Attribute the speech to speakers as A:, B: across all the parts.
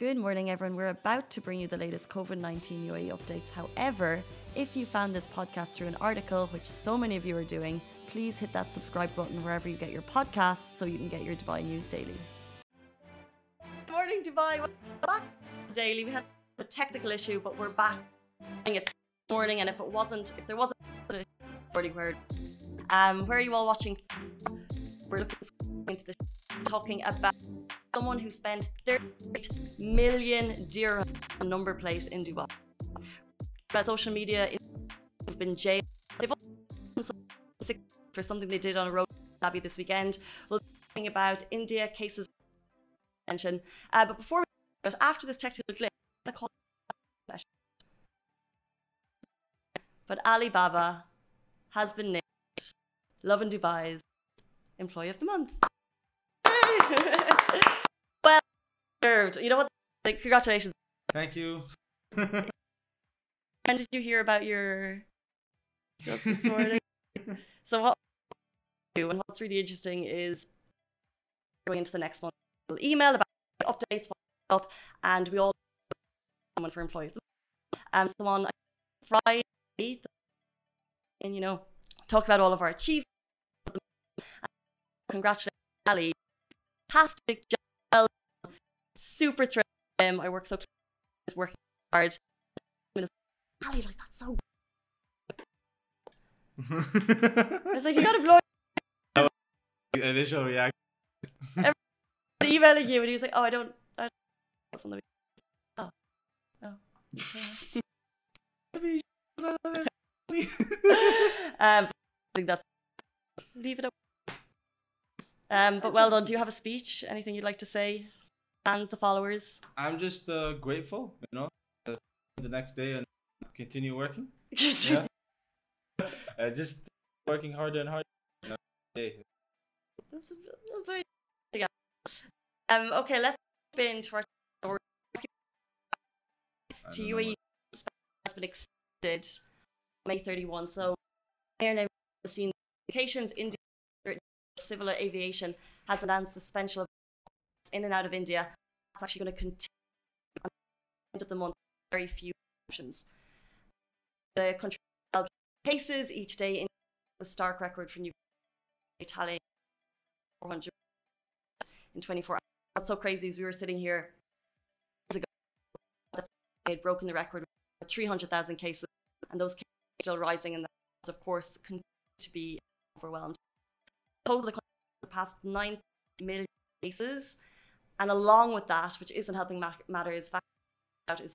A: Good morning, everyone. We're about to bring you the latest COVID 19 UAE updates. However, if you found this podcast through an article, which so many of you are doing, please hit that subscribe button wherever you get your podcasts so you can get your Dubai news daily. Good morning, Dubai. Welcome back daily. We had a technical issue, but we're back. It's morning, and if it wasn't, if there wasn't recording where, um, where are you all watching? We're looking forward to the talking about someone who spent 30 million dirham on number plate in Dubai. About social media, have been jailed. They've also for something they did on a road Abbey this weekend. We'll be talking about India cases mention. Uh, but before we after this technical glitch, but Alibaba has been named Lovin Dubai's Employee of the Month. well deserved. You know what? Like, congratulations.
B: Thank you.
A: when did you hear about your just this morning? so what and what's really interesting is going into the next one. We'll email about updates, up, and we all someone for employees. Um, so on Friday, and you know, talk about all of our achievements. Congratulations, Ali. Fantastic job. Super thrilled. Um, I work so close, working hard. Ali, like that's so. it's like you gotta blow.
B: Initial reaction.
A: emailing you, and he was like, "Oh, I don't." I don't on the oh, oh. um, I think that's leave it up. Um, but well done. Do you have a speech? Anything you'd like to say? Fans, the followers.
B: I'm just uh, grateful, you know, uh, the next day and continue working. yeah. uh, just working harder and harder. You know, day.
A: That's, that's very yeah. Um, okay, let's spin to our story. To UAE has been extended May 31. So, Air now seen indications India Civil Aviation has announced the suspension of in and out of India. It's actually going to continue the end of the month. Very few options. The country cases each day in the stark record for new Italy 400 in 24 hours. So crazy is we were sitting here ago, they had broken the record with 300,000 cases, and those cases are still rising, and that's, of course, continue to be overwhelmed. Total the past 9 million cases, and along with that, which isn't helping ma- matters, that is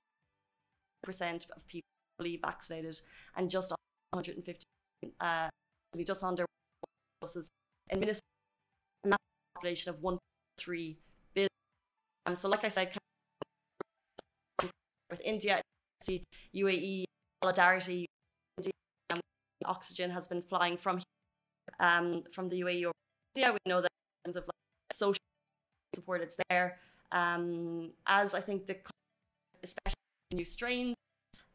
A: percent of people fully vaccinated, and just 150, uh, just under doses administered, and that's a population of 1.3 billion. Um, so, like I said, with India, see UAE solidarity, India, um, oxygen has been flying from um, from the UAE over India. We know that in terms of like, social support, it's there. Um, as I think the especially new strains,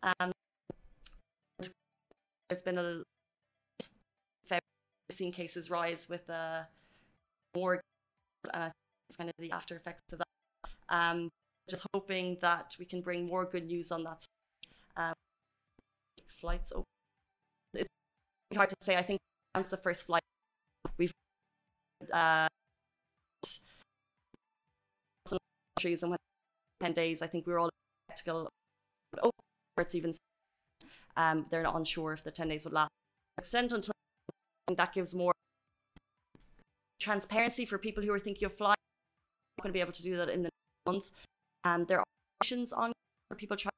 A: um, there's been a we've seen cases rise with uh, more, and I think it's kind of the after effects of that. Um, just hoping that we can bring more good news on that. Um, flights open. It's hard to say. I think that's the first flight we've uh, countries and 10 days. I think we were all skeptical. Oh, it's even um, they're not unsure if the 10 days would last. Extend until that gives more transparency for people who are thinking of flying. Not going to be able to do that in the month. Um, there are options on for people trying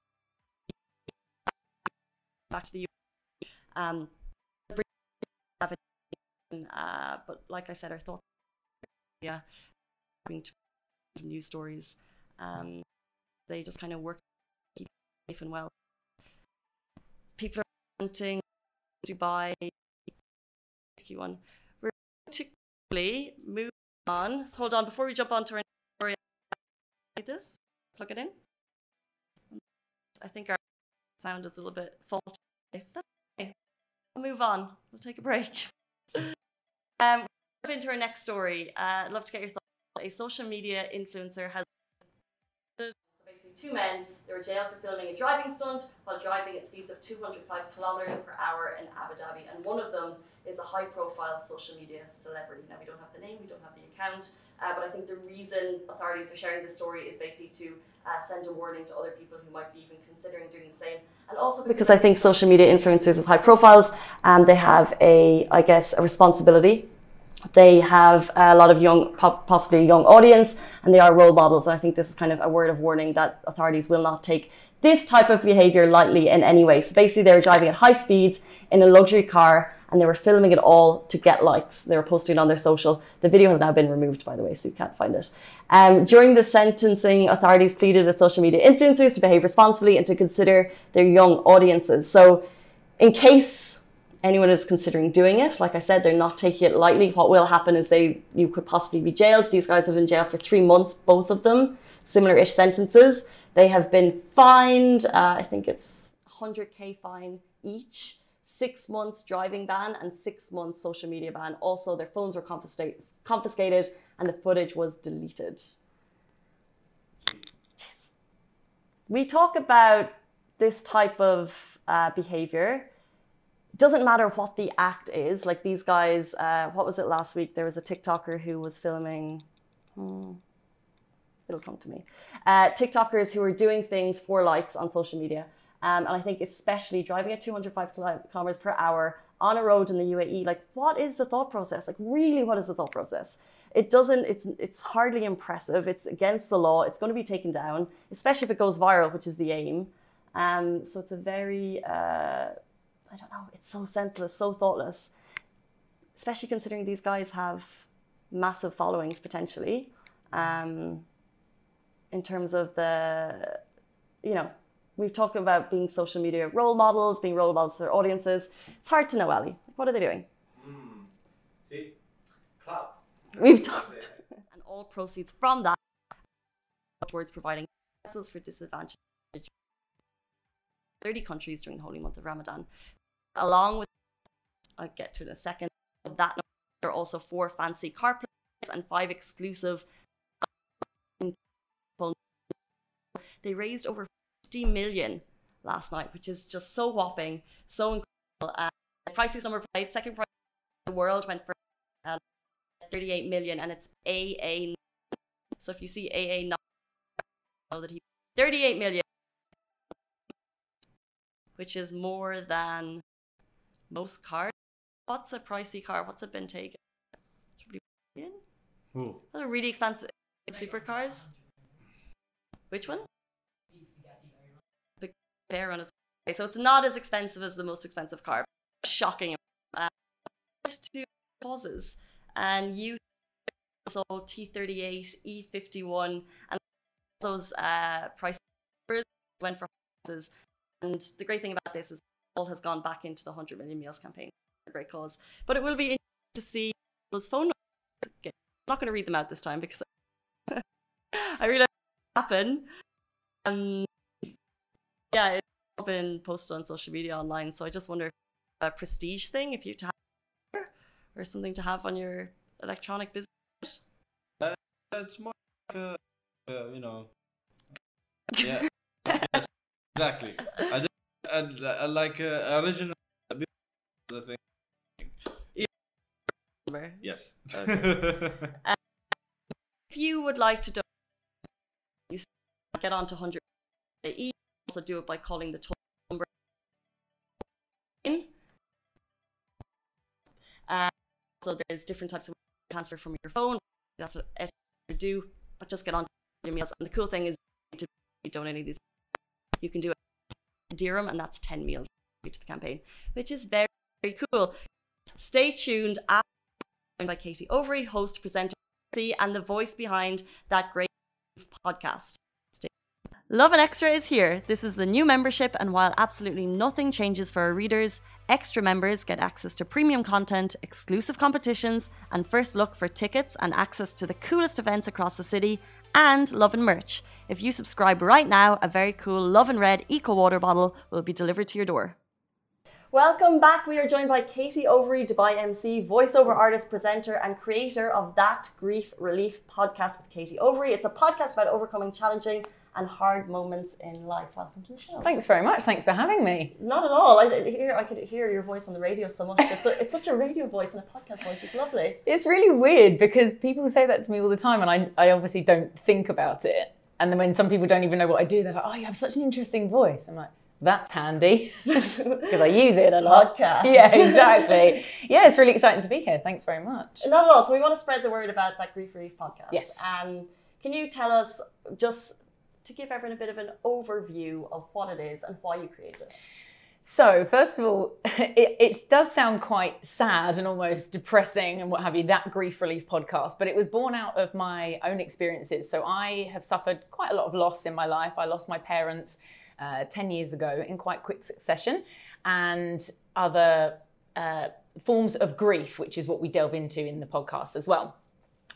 A: back to the US. Um, uh, but like I said, our thoughts, yeah, having to news stories, um, they just kind of work keep safe and well. People are wanting Dubai. Tricky one. We're going to move on. So hold on before we jump on to our story. Like this, plug it in. I think our sound is a little bit faulty. Okay. We'll move on. We'll take a break. Um, into our next story. Uh, I'd love to get your thoughts. A social media influencer has basically two men. They were jailed for filming a driving stunt while driving at speeds of 205 kilometers per hour in Abu Dhabi, and one of them is a high-profile social media celebrity. Now we don't have the name, we don't have the account, uh, but I think the reason authorities are sharing this story is basically to uh, send a warning to other people who might be even considering doing the same. And also because I think social media influencers with high profiles, um, they have a, I guess, a responsibility. They have a lot of young, possibly young audience, and they are role models. And I think this is kind of a word of warning that authorities will not take this type of behavior lightly in any way. So basically, they were driving at high speeds in a luxury car and they were filming it all to get likes. They were posting it on their social. The video has now been removed, by the way, so you can't find it. Um, during the sentencing, authorities pleaded with social media influencers to behave responsibly and to consider their young audiences. So, in case anyone is considering doing it, like I said, they're not taking it lightly. What will happen is they you could possibly be jailed. These guys have been jailed for three months, both of them, similar-ish sentences. They have been fined. Uh, I think it's 100k fine each six months driving ban and six months social media ban. Also, their phones were confiscated and the footage was deleted. We talk about this type of uh, behavior. Doesn't matter what the act is. Like these guys, uh, what was it last week? There was a TikToker who was filming. Hmm, it'll come to me. Uh, TikTokers who are doing things for likes on social media um, and I think especially driving at 205 kilometers per hour on a road in the UAE, like what is the thought process? Like really, what is the thought process? It doesn't. It's it's hardly impressive. It's against the law. It's going to be taken down, especially if it goes viral, which is the aim. Um, so it's a very uh, I don't know. It's so senseless, so thoughtless, especially considering these guys have massive followings potentially. Um, in terms of the, you know, we've talked about being social media role models, being role models to their audiences. It's hard to know, Ali. What are they doing? Mm.
B: See? Cloud.
A: We've talked. and all proceeds from that towards providing services for disadvantaged 30 countries during the holy month of Ramadan. Along with, I'll get to in a second, that there are also four fancy car places and five exclusive. They raised over 50 million last night, which is just so whopping, so incredible. Uh, Pricey's number plate, second price in the world went for uh, 38 million, and it's AA. So if you see AA, know that he 38 million, which is more than most cars. What's a pricey car? What's it been taken?
B: Who?
A: Those are really expensive supercars. Which one? The pair on his so it's not as expensive as the most expensive car. Shocking. Uh, two causes, and you sold T38, E51, and those uh, prices went for prices. And the great thing about this is all has gone back into the 100 million meals campaign. A great cause. But it will be interesting to see those phone numbers. I'm not going to read them out this time because I realize happen. Um, yeah, it's all been posted on social media online. So I just wonder if a prestige thing, if you to have or something to have on your electronic business.
B: Uh, it's more like a, uh, you know, yeah, yes, exactly. I just, and uh, like uh, original, I think. Yes. Okay.
A: uh, if you would like to do, you get on to 100 also do it by calling the toll number. Uh, so there's different types of transfer from your phone. That's what you do. But just get on your meals. And the cool thing is to be donating these. You can do it dirham, and that's 10 meals to the campaign, which is very, very cool. Stay tuned. I'm By Katie Overy, host, presenter, and the voice behind that great podcast. Lovin Extra is here. This is the new membership, and while absolutely nothing changes for our readers, extra members get access to premium content, exclusive competitions, and first look for tickets and access to the coolest events across the city, and Lovin merch. If you subscribe right now, a very cool Lovin Red Eco Water bottle will be delivered to your door. Welcome back. We are joined by Katie Overy, Dubai MC, voiceover artist, presenter, and creator of That Grief Relief podcast with Katie Overy. It's a podcast about overcoming challenging and hard moments in life. Welcome to the show.
C: Thanks very much. Thanks for having me.
A: Not at all. I I hear I could hear your voice on the radio so much. It's, a, it's such a radio voice and a podcast voice. It's lovely.
C: It's really weird because people say that to me all the time, and I, I obviously don't think about it. And then when some people don't even know what I do, they're like, "Oh, you have such an interesting voice." I'm like, "That's handy because I use it a lot."
A: Podcast.
C: Yeah, exactly. yeah, it's really exciting to be here. Thanks very much.
A: Not at all. So we want to spread the word about that Grief Relief podcast.
C: Yes.
A: Um, can you tell us just to give everyone a bit of an overview of what it is and why you created it?
C: So, first of all, it, it, does sound quite sad and almost depressing and what have you, that grief relief podcast, but it was born out of my own experiences. So, I have suffered quite a lot of loss in my life. I lost my parents uh, 10 years ago in quite quick succession, and other uh, forms of grief, which is what we delve into in the podcast as well.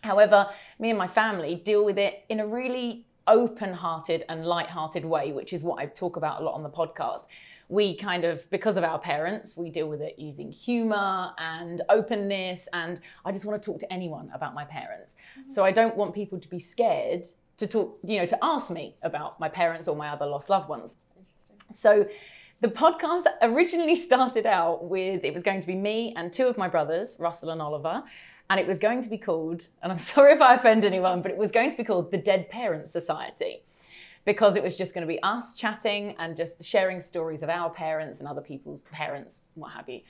C: However, me and my family deal with it in a really open hearted and light hearted way, which is what I talk about a lot on the podcast we kind of, because of our parents, we deal with it using humor and openness. And I just want to talk to anyone about my parents. Mm-hmm. So I don't want people to be scared to talk, you know, to ask me about my parents or my other lost loved ones. So the podcast originally started out with it was going to be me and two of my brothers, Russell and Oliver. And it was going to be called, and I'm sorry if I offend anyone, but it was going to be called the Dead Parents Society because it was just going to be us chatting and just sharing stories of our parents and other people's parents, what have you.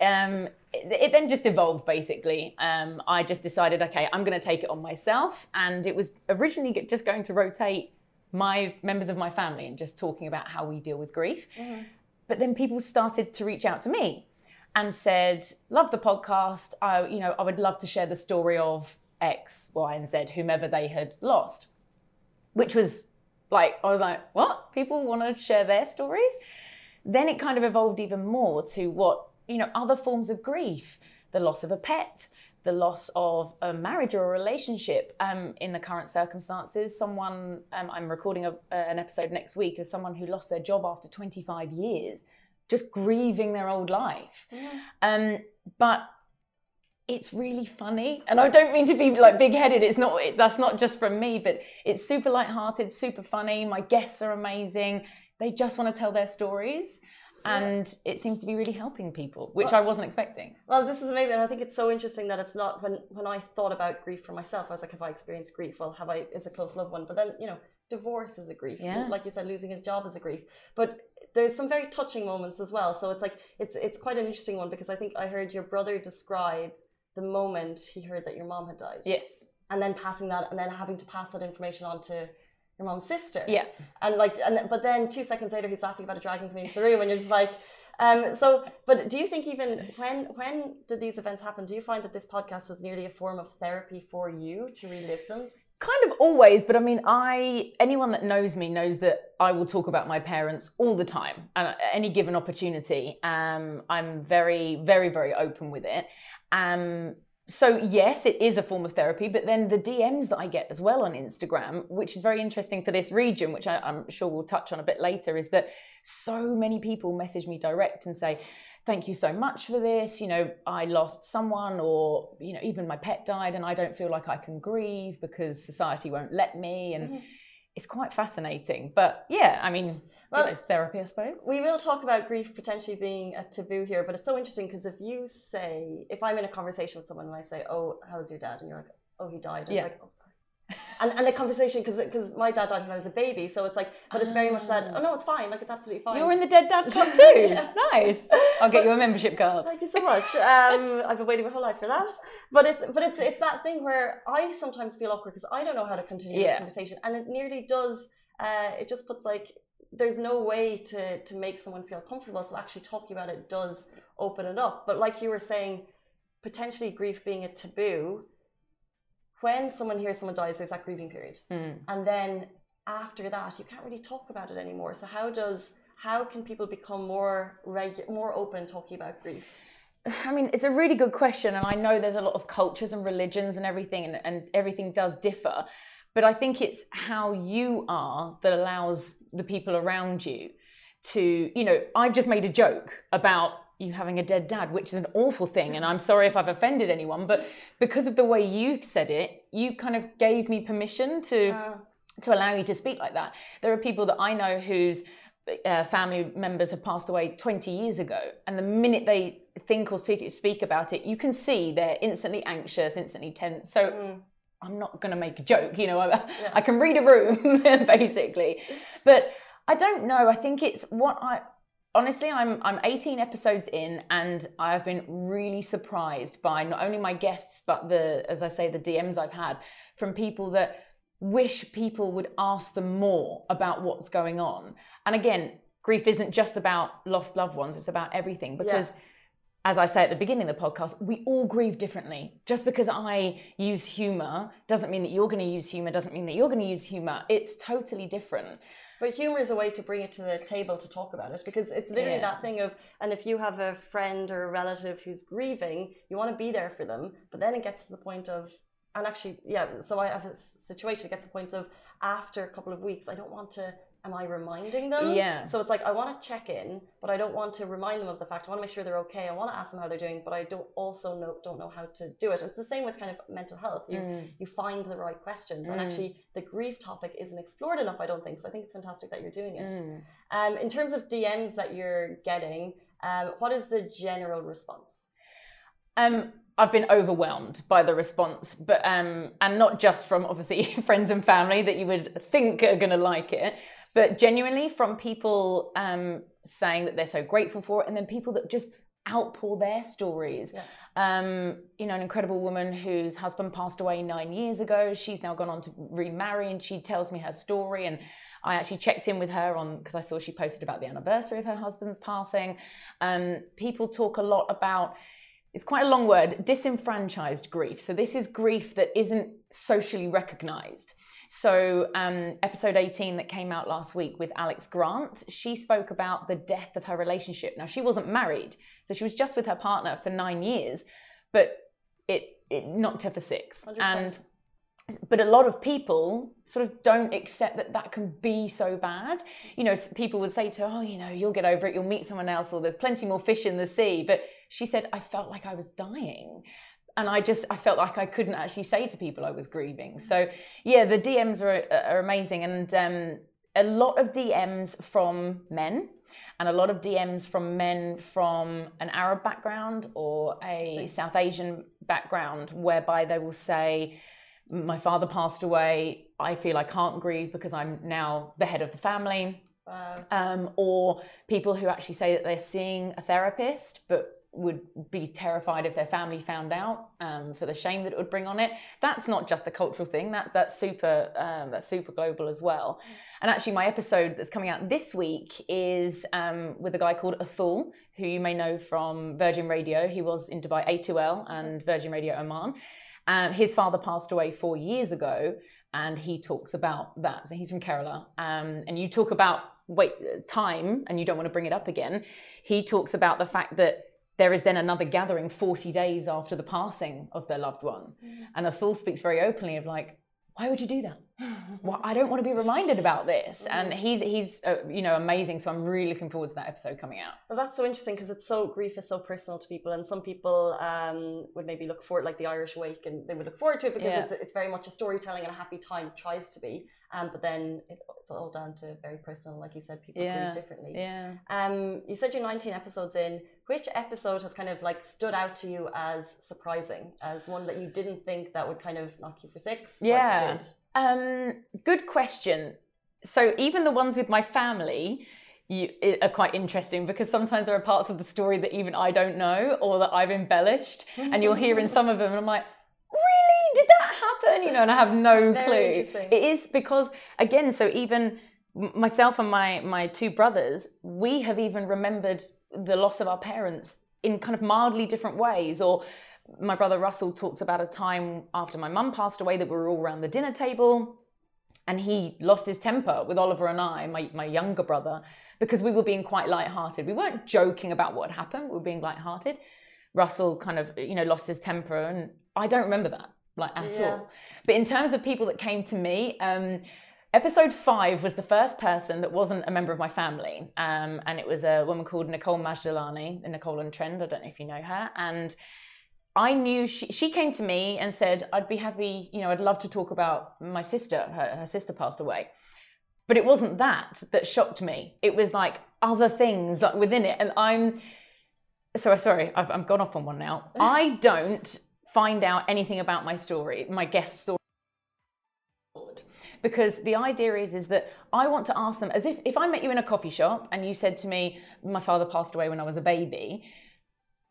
C: Um, it, it, then just evolved basically. Um, I just decided, okay, I'm going to take it on myself. And it was originally just going to rotate my members of my family and just talking about how we deal with grief. Mm-hmm. But then people started to reach out to me and said, love the podcast. I, you know, I would love to share the story of X, Y, and Z, whomever they had lost, which was like I was like, what? People want to share their stories? Then it kind of evolved even more to what, you know, other forms of grief, the loss of a pet, the loss of a marriage or a relationship um, in the current circumstances. Someone, um, I'm recording a, an episode next week of someone who lost their job after 25 years, just grieving their old life. Yeah. Um, but it's really funny and i don't mean to be like big-headed it's not that's not just from me but it's super light-hearted super funny my guests are amazing they just want to tell their stories and it seems to be really helping people which well, i wasn't expecting
A: well this is amazing i think it's so interesting that it's not when when i thought about grief for myself i was like have i experienced grief well have i is a close loved one but then you know divorce is a grief yeah. like you said losing his job is a grief but there's some very touching moments as well so it's like it's it's quite an interesting one because i think i heard your brother describe the moment he heard that your mom had died.
C: Yes.
A: And then passing that, and then having to pass that information on to your mom's sister.
C: Yeah.
A: And like, and but then two seconds later, he's laughing about a dragon coming into the room, and you're just like, um. So, but do you think even when when did these events happen? Do you find that this podcast was nearly a form of therapy for you to relive them?
C: Kind of always but i mean i anyone that knows me knows that i will talk about my parents all the time and at any given opportunity. Um, i'm very very very open with it. Um, so yes, it is a form of therapy, but then the DMs that I get as well on Instagram, which is very interesting for this region, which I, am sure we'll touch on a bit later, is that so many people message me direct and say, "Thank you so much for this. You know, I lost someone, or you know, even my pet died, and I don't feel like I can grieve because society won't let me." And mm-hmm. it's quite fascinating. But yeah, I mean, well, it's therapy, I suppose.
A: We will talk about grief potentially being a taboo here, but it's so interesting because if you say, if I'm in a conversation with someone and I say, "Oh, how's your dad?" and you're like, "Oh, he died," and yeah. it's like, "Oh, sorry," and and the conversation because because my dad died when I was a baby, so it's like, but it's very much that. Oh no, it's fine. Like it's absolutely fine.
C: You're in the dead dad club too. yeah. Nice. I'll get you a membership card.
A: Thank you so much. Um, I've been waiting my whole life for that. But it's but it's it's that thing where I sometimes feel awkward because I don't know how to continue yeah. the conversation, and it nearly does. Uh, it just puts like there's no way to to make someone feel comfortable. So actually talking about it does open it up. But like you were saying, potentially grief being a taboo. When someone hears someone dies, there's that grieving period, mm. and then after that, you can't really talk about it anymore. So how does how can people become more regu- more open talking about grief?
C: I mean, it's a really good question, and I know there's a lot of cultures and religions and everything, and, and everything does differ. But I think it's how you are that allows the people around you to, you know, I've just made a joke about you having a dead dad, which is an awful thing. And I'm sorry if I've offended anyone, but because of the way you said it, you kind of gave me permission to. Uh to allow you to speak like that. There are people that I know whose uh, family members have passed away 20 years ago, and the minute they think or speak about it, you can see they're instantly anxious, instantly tense. So mm. I'm not going to make a joke, you know, I, yeah. I can read a room basically. But I don't know. I think it's what I honestly I'm I'm 18 episodes in and I've been really surprised by not only my guests but the as I say the DMs I've had from people that wish people would ask them more about what's going on. And again, grief isn't just about lost loved ones, it's about everything because yeah. As I say at the beginning of the podcast, we all grieve differently. Just because I use humor doesn't mean that you're going to use humor, doesn't mean that you're going to use humor. It's totally different.
A: But humor is a way to bring it to the table to talk about it because it's literally yeah. that thing of, and if you have a friend or a relative who's grieving, you want to be there for them. But then it gets to the point of, and actually, yeah, so I have a situation that gets to the point of after a couple of weeks, I don't want to am I reminding them?
C: Yeah.
A: So it's like I want to check in, but I don't want to remind them of the fact. I want to make sure they're okay. I want to ask them how they're doing, but I don't also know don't know how to do it. And it's the same with kind of mental health. You mm. you find the right questions, mm. and actually the grief topic isn't explored enough. I don't think so. I think it's fantastic that you're doing it. Mm. Um, in terms of DMs that you're getting, um, what is the general response?
C: Um, I've been overwhelmed by the response, but um, and not just from obviously friends and family that you would think are going to like it, but genuinely from people um, saying that they're so grateful for it, and then people that just outpour their stories. Yeah. Um, you know, an incredible woman whose husband passed away nine years ago. She's now gone on to remarry, and she tells me her story. And I actually checked in with her on because I saw she posted about the anniversary of her husband's passing. Um, people talk a lot about it's quite a long word disenfranchised grief. So this is grief that isn't socially recognized. So, um, episode 18 that came out last week with Alex Grant, she spoke about the death of her relationship. Now, she wasn't married, so she was just with her partner for nine years, but it, it knocked her for 6
A: 100%.
C: And but a lot of people sort of don't accept that that can be so bad. You know, people would say to her, "Oh, you know, you'll get over it. You'll meet someone else, or there's plenty more fish in the sea." But she said, "I felt like I was dying." and I just I felt like I couldn't actually say to people I was grieving. So yeah, the DMs are are amazing, and um, a lot of DMs from men, and a lot of DMs from men from an Arab background or a South Asian background, whereby they will say. My father passed away. I feel I can't grieve because I'm now the head of the family. Wow. Um, or people who actually say that they're seeing a therapist, but would be terrified if their family found out um, for the shame that it would bring on it. That's not just a cultural thing. That that's super um, that's super global as well. And actually, my episode that's coming out this week is um, with a guy called Athul, who you may know from Virgin Radio. He was in Dubai A2L and Virgin Radio Oman. Um, his father passed away four years ago, and he talks about that. So he's from Kerala, um, and you talk about wait time, and you don't want to bring it up again. He talks about the fact that there is then another gathering 40 days after the passing of their loved one. Mm. And Athul speaks very openly of like, why would you do that? well, I don't want to be reminded about this. And he's he's uh, you know amazing. So I'm really looking forward to that episode coming out.
A: Well, that's so interesting because it's so grief is so personal to people, and some people um, would maybe look forward like the Irish Wake, and they would look forward to it because yeah. it's it's very much a storytelling and a happy time tries to be. Um, but then it, it's all down to very personal, like you said, people
C: yeah.
A: grieve differently.
C: Yeah.
A: Um, you said you're 19 episodes in. Which episode has kind of like stood out to you as surprising, as one that you didn't think that would kind of knock you for six?
C: Yeah. Um, good question. So even the ones with my family you, are quite interesting because sometimes there are parts of the story that even I don't know or that I've embellished, and you'll hear in some of them, and I'm like, really? Did that happen? You know, and I have no clue. It is because again, so even myself and my my two brothers, we have even remembered the loss of our parents in kind of mildly different ways or my brother Russell talks about a time after my mum passed away that we were all around the dinner table and he lost his temper with Oliver and I, my, my younger brother, because we were being quite light-hearted. We weren't joking about what happened, we were being light-hearted. Russell kind of, you know, lost his temper and I don't remember that like at yeah. all. But in terms of people that came to me, um, Episode five was the first person that wasn't a member of my family, um, and it was a woman called Nicole Majdalani, Nicole and Trend. I don't know if you know her, and I knew she, she came to me and said, I'd be happy, you know, I'd love to talk about my sister. Her, her sister passed away. But it wasn't that that shocked me. It was like other things like within it. And I'm, so sorry, I've, I've gone off on one now. I don't find out anything about my story, my guest story because the idea is is that I want to ask them as if if I met you in a coffee shop and you said to me my father passed away when I was a baby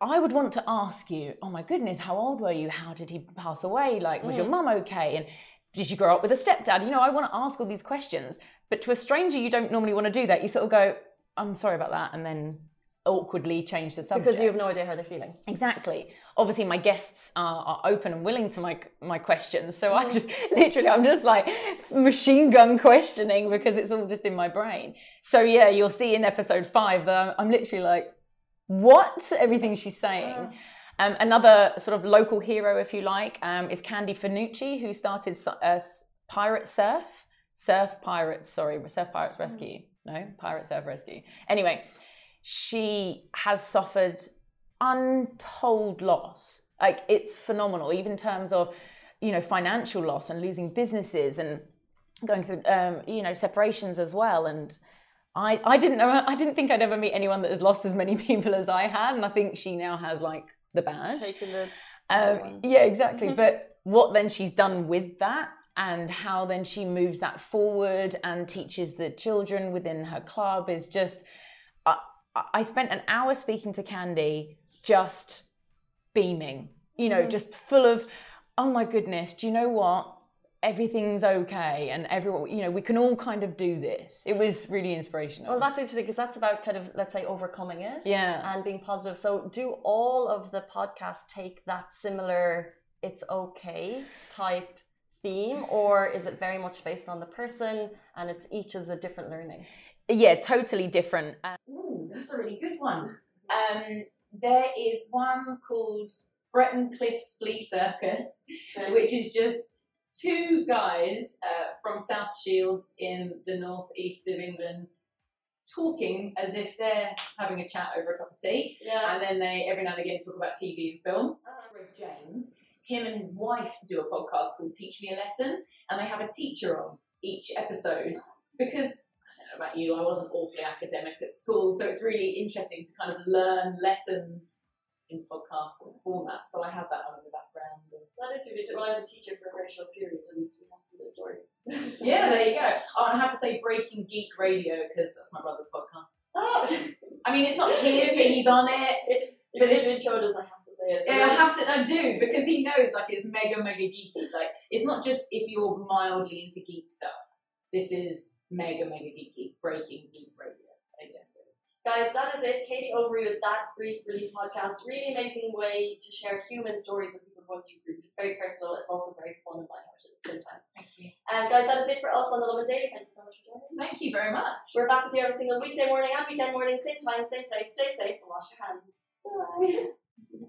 C: I would want to ask you, oh my goodness, how old were you? How did he pass away? Like, was mm. your mum okay? And did you grow up with a stepdad? You know, I want to ask all these questions. But to a stranger, you don't normally want to do that. You sort of go, I'm sorry about that. And then awkwardly change the subject.
A: Because you have no idea how they're feeling.
C: Exactly. Obviously, my guests are, are open and willing to my, my questions. So I mm. just literally, I'm just like machine gun questioning because it's all just in my brain. So yeah, you'll see in episode five that I'm literally like, what everything she's saying. Um, another sort of local hero, if you like, um, is Candy Fanucci, who started uh, Pirate Surf, Surf Pirates, sorry, Surf Pirates hmm. Rescue. No, Pirate Surf Rescue. Anyway, she has suffered untold loss. Like it's phenomenal, even in terms of you know financial loss and losing businesses and going through um, you know separations as well and I, I didn't know I didn't think I'd ever meet anyone that has lost as many people as I had, and I think she now has like the badge.
A: Taken the
C: um, yeah, exactly. but what then she's done with that, and how then she moves that forward and teaches the children within her club is just. I, I spent an hour speaking to Candy, just beaming. You know, mm. just full of, oh my goodness. Do you know what? everything's okay and everyone you know we can all kind of do this it was really inspirational
A: well that's interesting because that's about kind of let's say overcoming it
C: yeah
A: and being positive so do all of the podcasts take that similar it's okay type theme or is it very much based on the person and it's each is a different learning
C: yeah totally different
D: um, Ooh, that's a really good one um, there is one called Bretton Cliffs Flea Circus, okay. which is just two guys uh, from South Shields in the northeast of England talking as if they're having a chat over a cup of tea.
A: Yeah.
D: And then they every now and again talk about TV and film. Uh-huh. James, him and his wife do a podcast called Teach Me a Lesson, and they have a teacher on each episode because I don't know about you, I wasn't awfully academic at school, so it's really interesting to kind of learn lessons in podcast format. So I have that on in the background.
A: That is really Well, I was a teacher for a very short period, and we have some good stories.
D: yeah, there you go. Oh, I have to say Breaking Geek Radio because that's my brother's podcast. Oh. I mean, it's not his, but he's on it.
A: If, if but if showed us, I have to say it.
D: Yeah, I have to. I do because he knows like it's mega mega geeky. Like it's not just if you're mildly into geek stuff. This is mega mega geeky. Breaking Geek Radio. I guess.
A: Guys, that is it. Katie Overy with that grief relief podcast. Really amazing way to share human stories of people going through grief. It's very personal. It's also very fun and lighthearted at the same time.
D: Thank you.
A: And guys, that is it for us on the Lovin Daily. Thank you so much for joining.
D: Thank you very much.
A: We're back with you every single weekday morning and weekend morning, same time, same place. Stay safe and wash your hands. Bye.